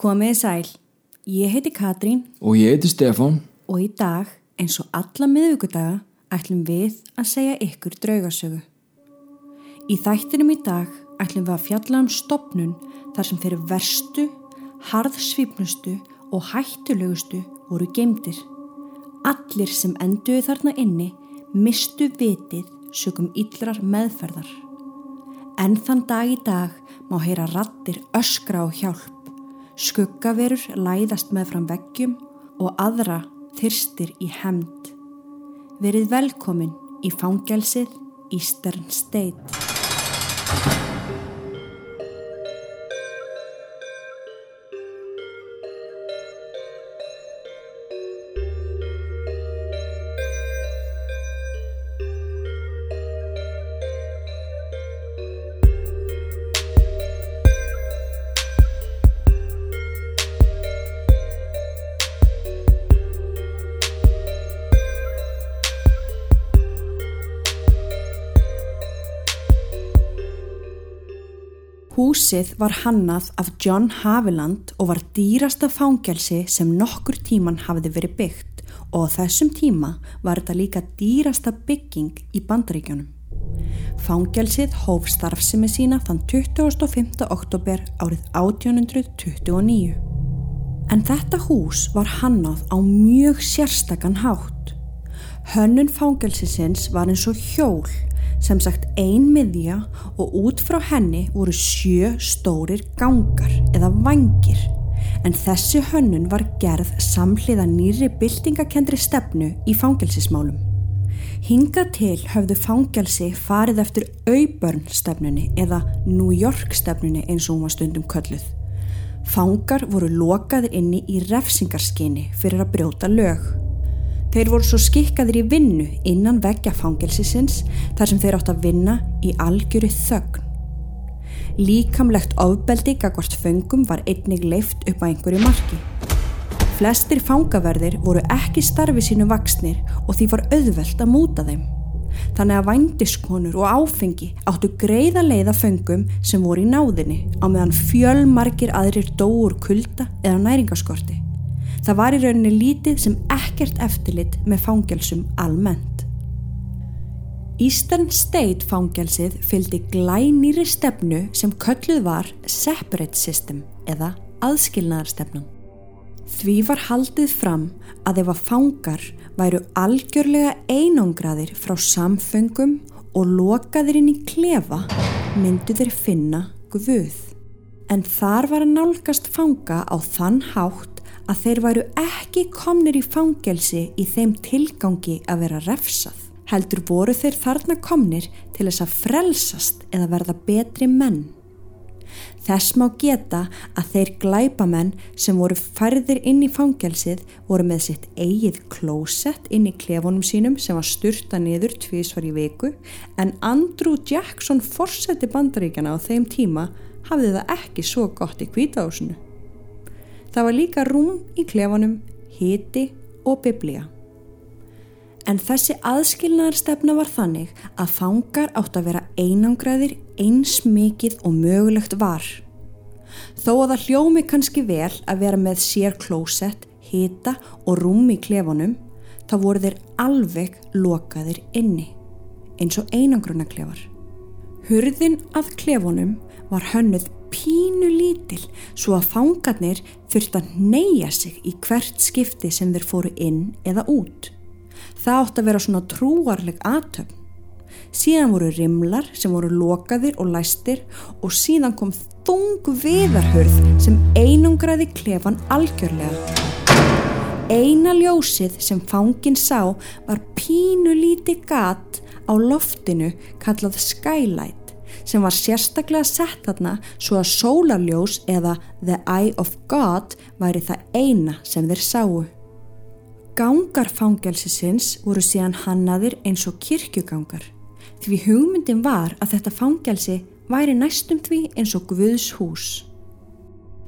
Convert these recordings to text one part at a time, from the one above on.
Komið sæl, ég heiti Katrín Og ég heiti Stefán. og í dag, eins og alla miðvíkudaga, ætlum við að segja ykkur draugasögu. Í þættinum í dag ætlum við að fjalla um stopnun þar sem fyrir verstu, harðsvífnustu og hættulegustu voru geimdir. Allir sem enduðu þarna inni mistu vitið sögum illrar meðferðar. En þann dag í dag má heyra rattir öskra á hjálp. Skuggaverur læðast með fram veggjum og aðra þyrstir í hemd. Verið velkomin í fangelsið Eastern State. Húsið var hannað af John Haviland og var dýrasta fangelsi sem nokkur tíman hafði verið byggt og þessum tíma var þetta líka dýrasta bygging í bandaríkjónum. Fangelsið hóf starfsemi sína þann 25. oktober árið 1829. En þetta hús var hannað á mjög sérstakann hátt. Hönnun fangelsisins var eins og hjól sem sagt ein miðja og út frá henni voru sjö stórir gangar eða vangir en þessi hönnun var gerð samhliða nýri byltingakendri stefnu í fangelsismálum. Hinga til höfðu fangelsi farið eftir auðbörn stefnunni eða New York stefnunni eins og hún var stundum kölluð. Fangar voru lokaðir inni í refsingarskinni fyrir að brjóta lög. Þeir voru svo skikkaðir í vinnu innan veggja fangelsisins þar sem þeir átt að vinna í algjöru þögn. Líkamlegt ofbeldi gagvart föngum var einnig leift upp að einhverju marki. Flestir fangaverðir voru ekki starfi sínu vaksnir og því var auðvelt að múta þeim. Þannig að vændiskonur og áfengi áttu greiða leiða föngum sem voru í náðinni á meðan fjölmargir aðrir dóur kulda eða næringaskorti. Það var í rauninni lítið sem ekkert eftirlit með fangelsum almennt. Eastern State fangelsið fylgdi glænýri stefnu sem kölluð var Separate System eða aðskilnaðarstefnum. Því var haldið fram að ef að fangar væru algjörlega einangraðir frá samföngum og lokaðir inn í klefa myndu þeir finna guð. En þar var að nálgast fanga á þann hátt að þeir væru ekki komnir í fangelsi í þeim tilgangi að vera refsað. Heldur voru þeir þarna komnir til þess að frelsast eða verða betri menn. Þess má geta að þeir glæpamenn sem voru færðir inn í fangelsið voru með sitt eigið klósett inn í klefunum sínum sem var styrta niður tvísvar í viku en Andrew Jackson forseti bandaríkjana á þeim tíma hafði það ekki svo gott í kvítahúsinu. Það var líka rúm í klefunum, hiti og biblía. En þessi aðskilnaðarstefna var þannig að fangar átt að vera einangræðir eins mikið og mögulegt var. Þó að það hljómi kannski vel að vera með sér klósett, hita og rúm í klefunum, þá voru þeir alveg lokaðir inni, eins og einangruna klefar. Hurðin að klefunum var hönnuð pínu lítil svo að fangarnir þurft að neyja sig í hvert skipti sem þeir fóru inn eða út. Það átt að vera svona trúarleg aðtöfn. Síðan voru rimlar sem voru lokaðir og læstir og síðan kom þung viðarhörð sem einungraði klefan algjörlega. Eina ljósið sem fangin sá var pínu líti gat á loftinu kallað skylight sem var sérstaklega sett þarna svo að sólarljós eða the eye of God væri það eina sem þeir sáu. Gangar fangelsisins voru síðan hannaðir eins og kirkjugangar því hugmyndin var að þetta fangelsi væri næstum því eins og Guðs hús.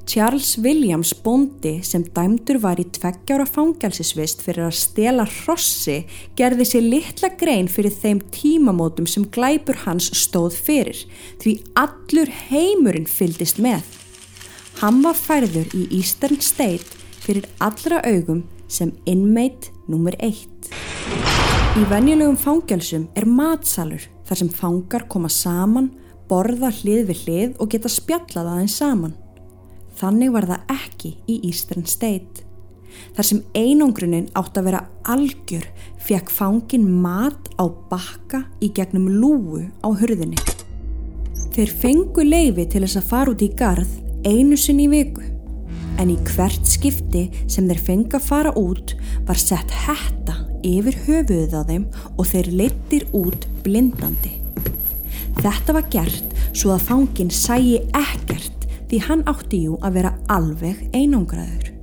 Charles Williams bóndi sem dæmdur var í tveggjára fangelsisvist fyrir að stela hrossi gerði sér litla grein fyrir þeim tímamótum sem glæpur hans stóð fyrir því allur heimurinn fyldist með. Hann var færður í Eastern State fyrir allra augum sem inmate nummer eitt. Í venjulegum fangelsum er matsalur þar sem fangar koma saman, borða hlið við hlið og geta spjallað aðeins saman. Þannig var það ekki í Eastern State. Þar sem einangrunin átt að vera algjör fekk fangin mat á bakka í gegnum lúu á hurðinni. Þeir fengu leifi til þess að fara út í garð einu sinni í viku. En í hvert skipti sem þeir fengi að fara út var sett hætta yfir höfuðið á þeim og þeir leittir út blindandi. Þetta var gert svo að fangin sæi ekkert því hann átti jú að vera alveg einangraður.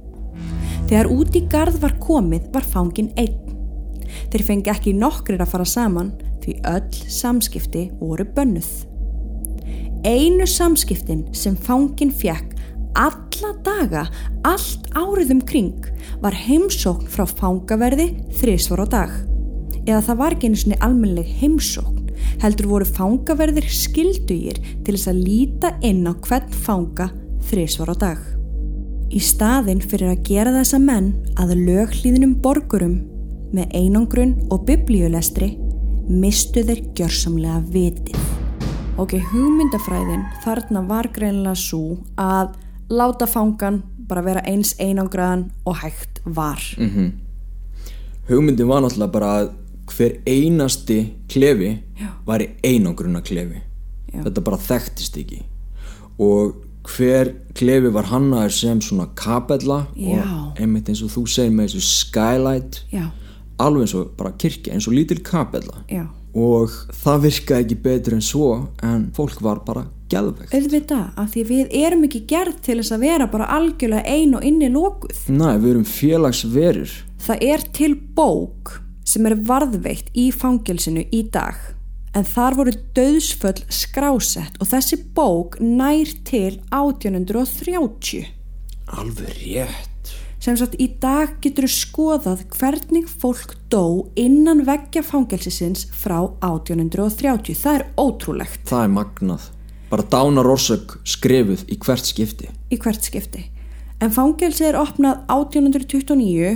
Þegar út í garð var komið var fangin einn. Þeir fengi ekki nokkrir að fara saman því öll samskipti voru bönnuð. Einu samskiptin sem fangin fjekk alla daga, allt árið um kring var heimsókn frá fangaverði þrísvar á dag. Eða það var ekki einu svoni almenleg heimsókn, heldur voru fangaverðir skildugir til þess að líta inn á hvern fanga þrísvar á dag. Í staðin fyrir að gera þessa menn að löglíðinum borgurum með einangrun og biblíulestri mistu þeir gjörsamlega vitið. Ok, hugmyndafræðin þarna var greinlega svo að láta fangan bara vera eins einangraðan og hægt var. Mm Hugmyndin var náttúrulega bara að hver einasti klefi Já. var í einangruna klefi. Já. Þetta bara þekktist ekki. Og hver klefi var hannaður sem svona kapella og einmitt eins og þú segir með þessu skylight Já, alveg eins og bara kirkja, eins og lítil kapella já. og það virkaði ekki betur en svo en fólk var bara geðvegt Auðvitað, af því við erum ekki gerð til þess að vera bara algjörlega ein og inni lókuð. Næ, við erum félagsverur Það er til bók sem er varðveitt í fangelsinu í dag en þar voru döðsföll skrásett og þessi bók nær til 1830. Alveg rétt Sem sagt í dag getur þú skoðað hvernig fólk dó innan veggja fangelsisins frá 1830. Það er ótrúlegt Það er magnað Bara dánar orsök skrifuð í hvert skipti í hvert skipti. En fangelsið er opnað 1829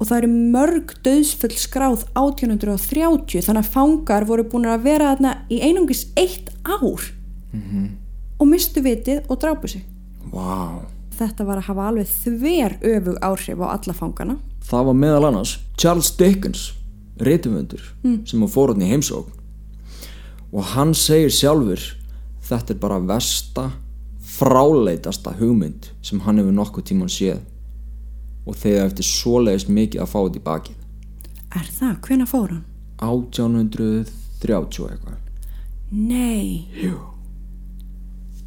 og það eru mörg döðsfull skráð 1830 þannig að fangar voru búin að vera þarna í einungis eitt ár. Og mistu vitið og drápu sig. Vá. Þetta var að hafa alveg þver öfug áhrif á alla fangana. Það var meðal annars Charles Dickens reytumöndur sem var fórhundin í heimsókn. Og hann segir sjálfur þetta er bara versta fráleitasta hugmynd sem hann hefur nokkuð tíman séð og þegar eftir svoleiðist mikið að fá þetta í bakið Er það? Hvena fór hann? 1830 og eitthvað Nei. Jú.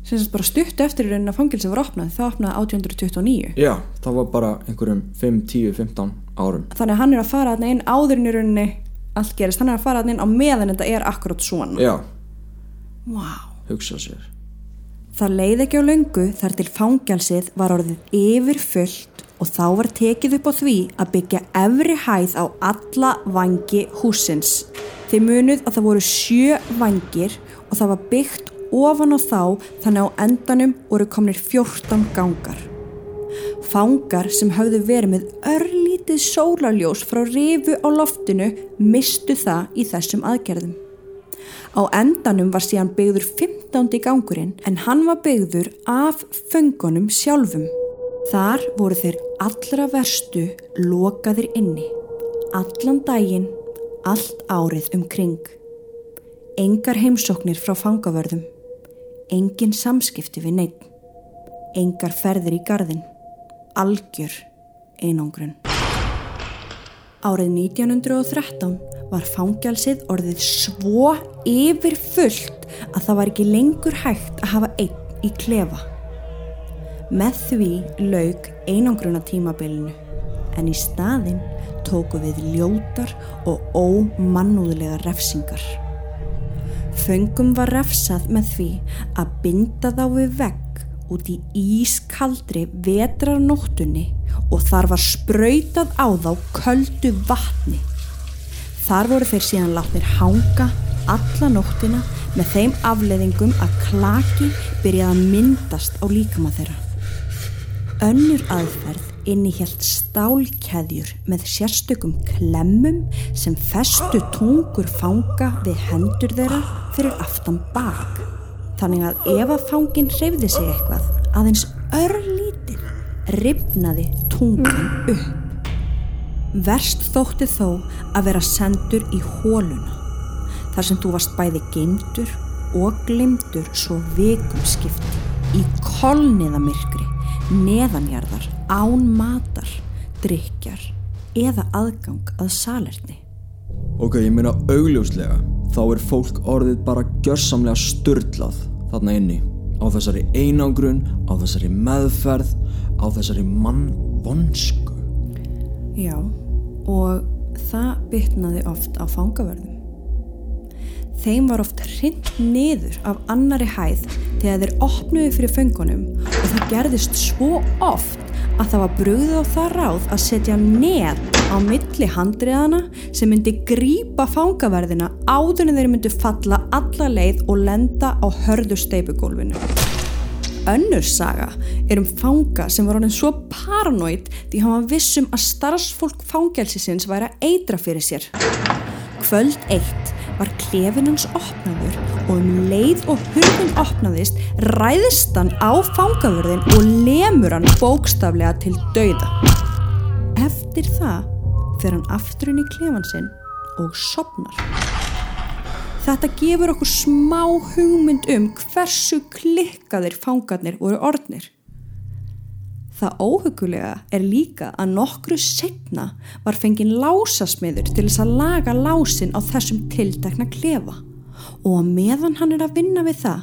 Sem sagt bara stutt eftir í raunin að fangelsið var opnað. Það opnaði 1829. Já, það var bara einhverjum 5, 10, 15 árum Þannig að hann er að fara þarna inn áður en í rauninni allt gerist. Hann er að fara þarna inn á meðan þetta er akkurat svona. Já, Vá. hugsa sér Það leið ekki á löngu þar til fangelsið var orðið yfirfullt og þá var tekið upp á því að byggja efri hæð á alla vangi húsins. Þið munuð að það voru sjö vangir og það var byggt ofan á þá þannig á endanum voru komnir 14 gangar. Fangar sem höfðu verið með örlítið sólarljós frá rifu á loftinu mistu það í þessum aðgerðum. Á endanum var síðan byggður 15. gangurinn en hann var byggður af föngunum sjálfum. Þar voru þeir allra verstu lokaðir inni. Allan daginn, allt árið um kring. Engar heimsóknir frá fangavörðum. Engin samskipti við neitt. Engar ferðir í gardin. Algjör einangrun. Árið 1913 var fangjálsið orðið svo yfirfullt að það var ekki lengur hægt að hafa einn í klefa. Með því lauk einangruna tímabilinu en í staðinn tóku við ljótar og ómannúðlega refsingar. Föngum var refsað með því að binda þá við vegg út í ískaldri vetrarnóttunni og þar var sprautað á þá köldu vatni. Þar voru þeir síðan látnir hanga alla nóttina með þeim afleðingum að klaki byrjaði að myndast á líkama þeirra. Önnur aðferð innihjalt stálkeðjur með sérstökum klemmum sem festu tungur fanga við hendur þeirra fyrir aftan bak. Þannig að ef að fangin hreyfði sig eitthvað, aðeins örlítið, ripnaði tungan upp. Verst þótti þó að vera sendur í hóluna, þar sem þú varst bæði geimdur og glimdur svo vikum skipti í kolniðamirkri, neðanjarðar, án matar, drikjar eða aðgang að salerni. Ok, ég meina augljóslega þá er fólk orðið bara gjörsamlega störtlað þarna inni á þessari einangrun, á þessari meðferð, á þessari mannvonsku. Já, og það bytnaði oft á fangaverðum. Þeim var oft hrind niður af annari hæð þegar þeir opnuði fyrir föngunum og það gerðist svo oft að það var brugðið á það ráð að setja neð á milli handriðana sem myndi grípa fangaverðina áður en þeir myndi falla alla leið og lenda á hörðu steipugólfinu. Önnur saga er um fanga sem var honin svo paranoid því hann var vissum að starfsfólk fangelsisins væri að eitra fyrir sér. Kvöld eitt var klefin hans opnaður og um leið og hurðin opnaðist ræðist hann á fangavörðin og lemur hann bókstaflega til dauða. Eftir það fer hann afturinn í klefan sinn og sopnar. Þetta gefur okkur smá hugmynd um hversu klikkaðir fangarnir voru orðnir. Það óhugulega er líka að nokkru setna var fengin lásasmiður til þess að laga lásin á þessum tildekna klefa og að meðan hann er að vinna við það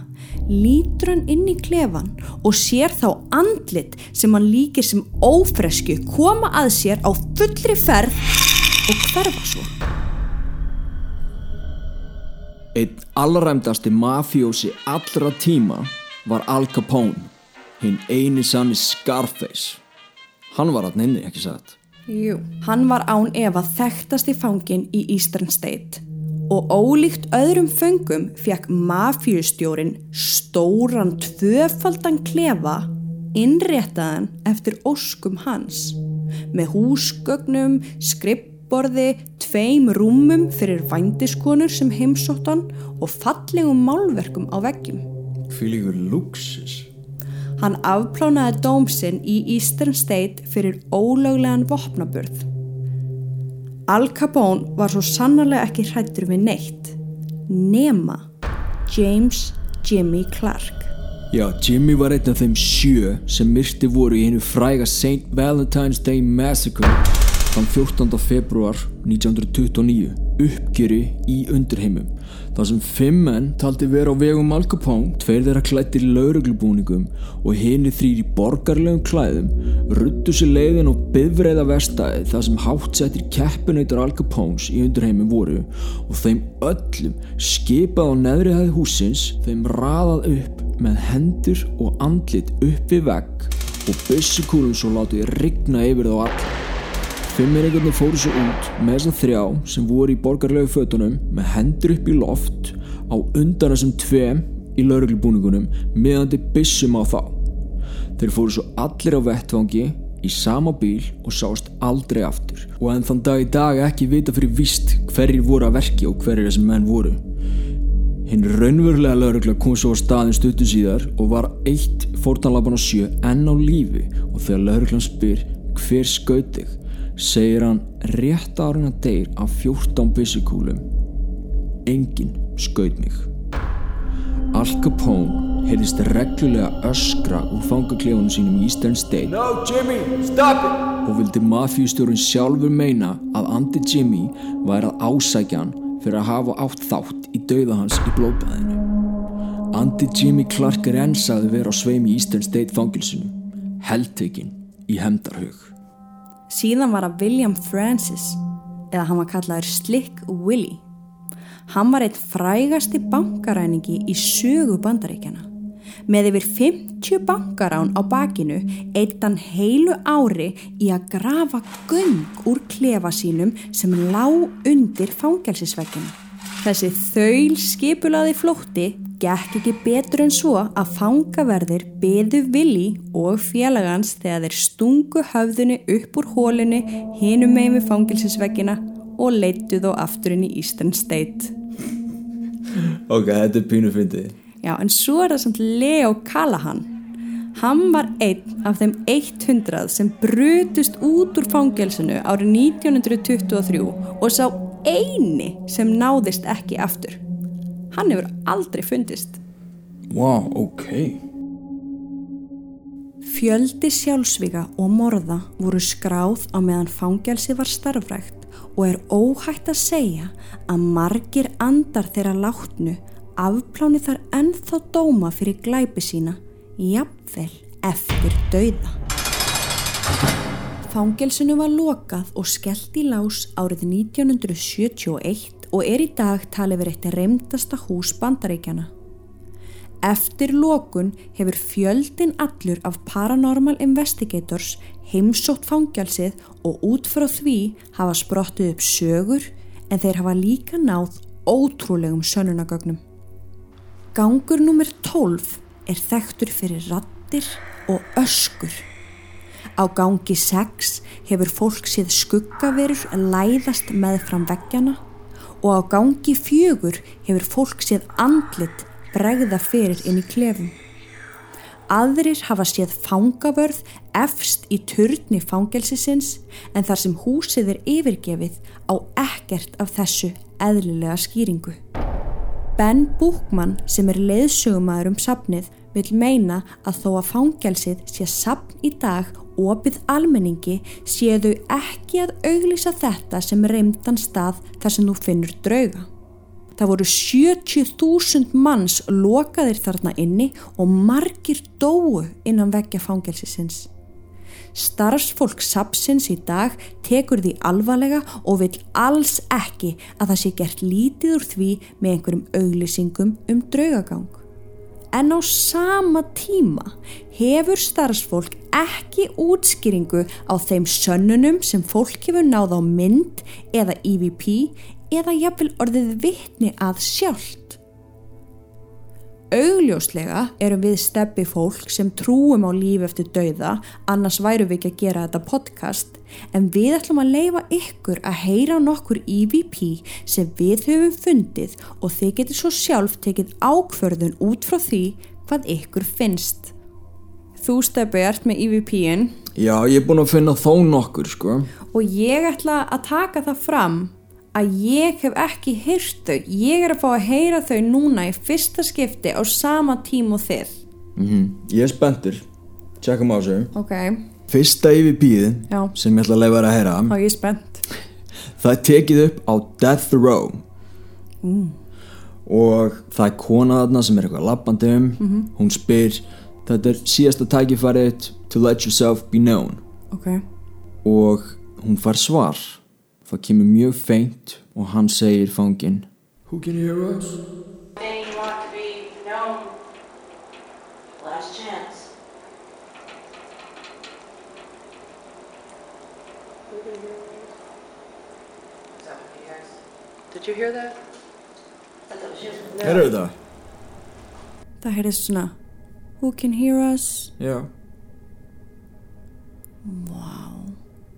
lítur hann inn í klefan og sér þá andlit sem hann líkir sem ófresku koma að sér á fullri ferð og hverfa svo. Einn allræmdasti mafjósi allra tíma var Al Capone hinn eini sann Scarface. Hann var hann inni, ekki sagt Jú, hann var án Eva þekktasti fangin í Eastern State. Og ólíkt öðrum föngum fekk mafjustjórin stóran tvöfaldan klefa innréttaðan eftir óskum hans. Með húsgögnum, skrippborði, tveim rúmum fyrir vændiskonur sem heimsóttan og fallegum málverkum á veggjum. Fylgur luxus Hann afplánaði dómsinn í Eastern State fyrir ólöglegan vopnaburð. Al Capone var svo sannarlega ekki hrættur við neitt, nema James Jimmy Clark. Já, Jimmy var einn af þeim sjö sem myrti voru í hennu fræga St. Valentine's Day Massacre þann 14. februar 1929 uppgjöri í undirheimum þar sem fimm menn taldi vera á vegum Al Capone tveir þeirra klættir í lauruglubúningum og henni þrýr í borgarlegum klæðum ruttu sér leiðin og byðvreiða vestæði þar sem hátsettir keppinautar Al Capones í undirheimum voru og þeim öllum skipað á neðrihæði húsins þeim raðað upp með hendur og andlit upp við vegg og byssukúlum svo látið rigna yfir þá all Fimmeringarnir fóru svo út með þessum þrjá sem voru í borgarlegu fötunum með hendur upp í loft á undan þessum tveim í lauruglubúningunum meðandi bissum á þá. Þeir fóru svo allir á vettvangi í sama bíl og sást aldrei aftur og enn þann dag í dag ekki vita fyrir vist hverjir voru að verki og hverjir þessum menn voru. Hinn raunverulega laurugla kom svo á staðin stuttu síðar og var eitt fórtanlaban á sjö enn á lífi og þegar lauruglan spyr hver skaut þig segir hann rétt árið að deyr af 14 byssukúlum. Enginn skaut mig. Al Capone heyrðist reglulega öskra úr fangaklefunum sínum í Eastern State. No Jimmy, og vildi mafjústjórun sjálfur meina að Andy Jimmy væri að ásækja hann fyrir að hafa átt þátt í dauða hans í blóðbæðinu Andy Jimmy Clark er ensaði vera á sveim í Eastern State fangilsunum heldtekinn í hemdarhug Síðan var að William Francis, eða hann var kallaður Slick Willie. Hann var eitt frægasti bankaræningi í sögu bandaríkjana. Með yfir 50 bankarán á bakinu eitt hann heilu ári í að grafa gung úr klefa sínum sem lág undir fangelsisvegginu. Þessi þaul skipulaði flótti gekk ekki betur en svo að fangaverðir beðu Willi og félagans þegar þeir stungu höfðinu upp úr hólinu hinum megin við fangilsisveggina og leittu þó aftur inn í Eastern State. Ok, þetta er pínu fyndið. Já, en svo er það samt Leo Callahan. Hann var einn af þeim 100 sem brutust út úr fangelsinu árið 1923 og sá eini sem náðist ekki aftur. Hann hefur aldrei fundist. Wow, ok. Fjöldi sjálfsvíka og morða voru skráð á meðan fangelsi var starfrækt og er óhætt að segja að margir andar þeirra látnu afpláni þar ennþá dóma fyrir glæpi sína, jafnvel eftir dauða. Fangelsinu var lokað og skellt í lás árið 1971 og er í dag talið verið eitt reymdasta hús bandaríkjana. Eftir lokun hefur fjöldin allur af Paranormal Investigators heimsótt fangelsið og út frá því hafa sprottið upp sögur en þeir hafa líka náð ótrúlegum sönunagögnum. Gangur nummer 12 er þekktur fyrir rattir og öskur. Á gangi 6 hefur fólk séð skuggaverur læðast með fram veggjana og á gangi 4 hefur fólk séð andlit bregða fyrir inn í klefum. Aðrir hafa séð fangavörð efst í turni fangelsisins en þar sem húsið er yfirgefið á ekkert af þessu eðlilega skýringu. Ben Búkmann sem er leiðsögumæður um sapnið vil meina að þó að fangelsið sé sapn í dag opið almenningi séu þau ekki að auglýsa þetta sem reymdan stað þar sem þú finnur drauga. Það voru 70.000 manns lokaðir þarna inni og margir dóu innan veggja fangelsisins. Starfsfólk sapsins í dag tekur því alvarlega og vil alls ekki að það sé gert lítið úr því með einhverjum auglýsingum um draugagang. En á sama tíma hefur starfsfólk ekki útskýringu á þeim sönnunum sem fólk hefur náð á mynd eða EVP eða jafnvel orðið vittni að sjálft. Augljóslega erum við steppi fólk sem trúum á líf eftir dauða, annars væru við ekki að gera þetta podcast, en við ætlum að leifa ykkur að heyra nokkur EVP sem við höfum fundið og þið getur svo sjálf tekið ákförðun út frá því hvað ykkur finnst. Þú steppi ert með EVP-in Já, ég er búin að finna þó nokkur, sko. og ég ætla að taka það fram að ég hef ekki heyrt þau. Ég er að fá að heyra þau núna í fyrsta skipti á sama tím og þið. Mm Ég er spenntur. Tjekkum á þessu. Ok, Fyrsta Já. sem ég ætla að leifa þér að heyra, þá ég er spennt. það er tekið upp á Death Row. Og það er kona þarna sem er eitthvað lappandi um. Hún spyr, þetta er síðasta tækifærið to let yourself be known. Ok, og hún fær svar það kemur mjög feint og hann segir fangin Who can hear us? They want to be known. Last chance. Is that what you guys? Did you hear that? Herru það? það heyrðist svona Who can hear us? Já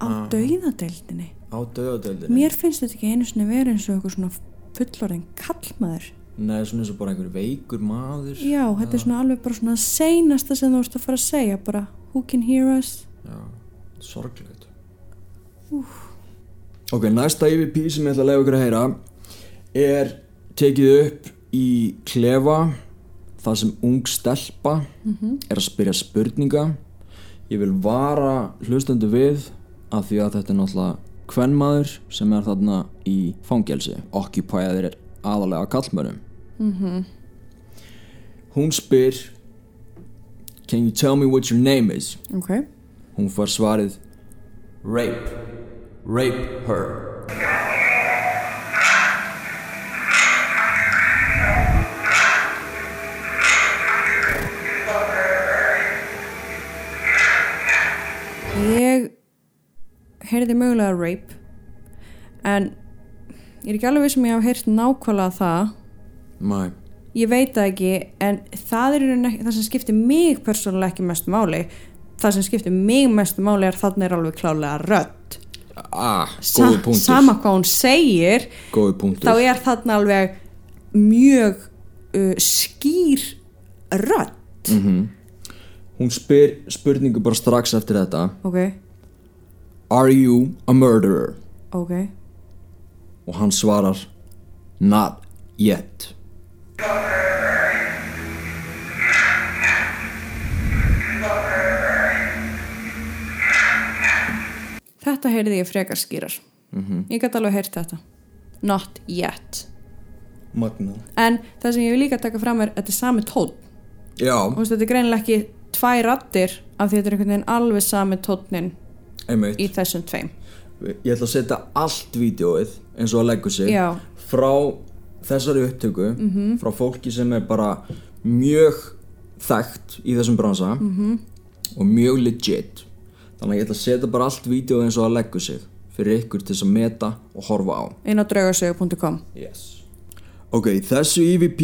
Á dauðadeildinni. Á döðadeildinni Mér finnst þetta ekki einu sinni verið eins og eitthvað svona fullorðin kallmaður. Nei, svona eins og bara einhver veikur maður Já, þetta er svona alveg bara svona seinasta sem þú vorst að fara að segja, bara Who can hear us? Já, sorglegt Ok, næsta EVP sem ég ætla að leiða ykkur að heyra er tekið upp í klefa þar sem ung stelpa er að spyrja spurninga ég vil vara hlustendu við af því að þetta er náttúrulega kvenmaður sem er þarna í fangelsi okkupæðir er aðalega kallmörum -hmm. hún spyr can you tell me what your name is Ok. Hún far svarið Rape Rape her. Ég heyrði mögulega rape en ég er ekki alveg vissum ég hafa heyrt nákvæmlega það. Mæ ég veit það ekki en það er það sem skiptir mig persónulega ekki mestu máli. Það sem skiptir mig mestu máli er þarna er alveg klálega rödd ah, Sa sama hvað hún segir þá er þarna alveg mjög uh, skýr rödd. Hún spyr spurningu bara strax eftir þetta. Ok, Are you a murderer? ok. Og hann svarar Not yet þetta heyrði ég frekar skýrar. Ég gæti alveg heyrt þetta. Not yet. Magna en það sem ég vil líka taka fram er þetta er sami veist, þetta er greinilega ekki tvær rattir af því þetta er einhvern veginn alveg sami einmitt. í þessum tveim. Ég ætla að setja allt vídeoið eins og að leggur sig Já. frá þessari upptöku -hmm. frá fólki sem er bara mjög þekkt í þessum bransa -hmm. og mjög legit þannig að ég ætla að setja bara allt vídeoið eins og að leggur sig fyrir ykkur til þess að meta og horfa á. Inn á draugasögu.com Yes. Ok, þessu EVP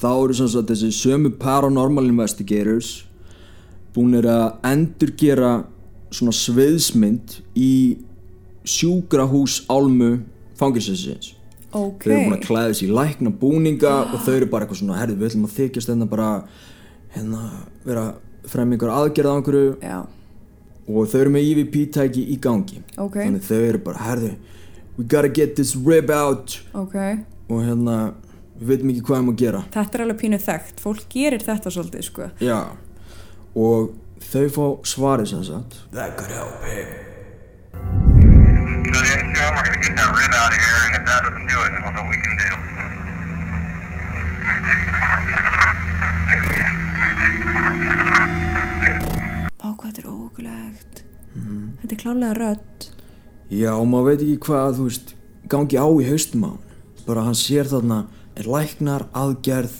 þá eru sem sagt þessi sömu paranormal investigators búinir að endurgera svona sviðsmynd í sjúkrahús álmu fangilsinsins ok, þau eru búin að klæða sér í lækna búninga og þau eru bara eitthvað svona herðu við ætlum að þykjast hérna bara hérna vera frem einhver aðgerð á einhverju. Já, og þau eru með EVP tæki í gangi. Ok. þannig þau eru bara herðu we gotta get this rib out. Ok. Og hérna við veitum ekki hvað við erum að gera. Þetta er alveg pínu þekkt, fólk gerir þetta svolítið sko. Já. Og þau fá svarið sem sagt. That could help him. So the issue, we're gonna get that rib out of here, and if that doesn't do it, then we'll know what we can do. Hvað þetta er ógulegt Þetta er klálega rödd. Já maður veit ekki hvað þú veist gangi á í haustum á bara hann sér þarna er læknar aðgerð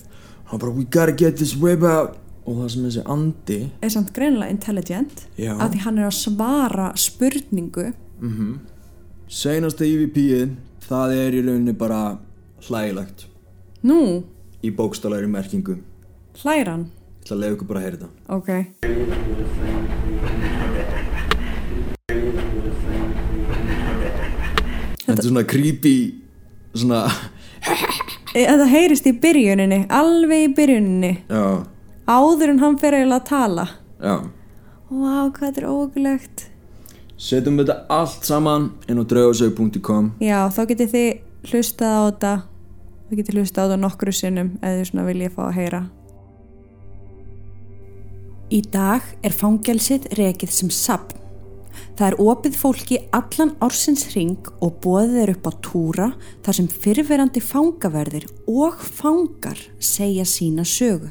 hann bara we gotta get this rib out. Og það sem þessi andi er samt greinilega intelligent Já. af því hann er að svara spurningu. Seinasta EVP-ið það er í rauninni bara hlægilegt. Nú, í bókstalagri merkingu. Hlæran ég ætla að leiða ykkur bara að heyra þetta. Ok. Þetta er svona creepy svona E, Þetta heyrist í byrjuninni, alveg í byrjuninni. Já. Áður en hann fer eiginlega að tala. Já. Vá, hvað þetta er ógulegt setjum þetta allt saman inn á draugasög.com Já, þá getið þið hlustað á þetta. Þið getið hlustað á þetta nokkru sinnum eða þið svona viljið fá að heyra Í dag er fangelsið rekið sem sapn. Það er opið fólki allan ársins ring og boðið er upp á túra þar sem fyrverandi fangaverðir og fangar segja sína sögu.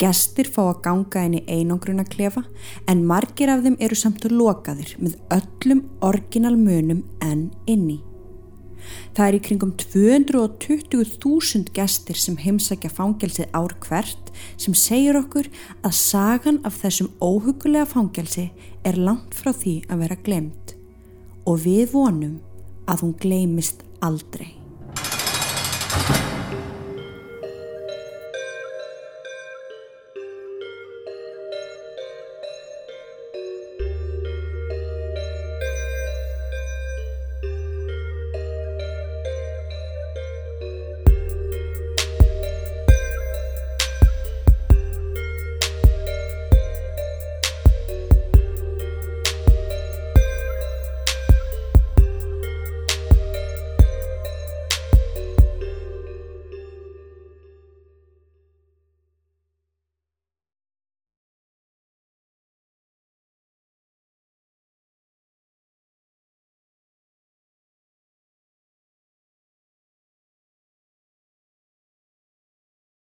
Gestir fá að ganga inn í einangruna klefa en margir af þeim eru samt lokaðir með öllum orginal munum enn inni. Það er í kringum 220.000 gestir sem heimsækja fangelsið ár hvert sem segir okkur að sagan af þessum óhugulega fangelsi er langt frá því að vera glemt og við vonum að hún gleymist aldrei.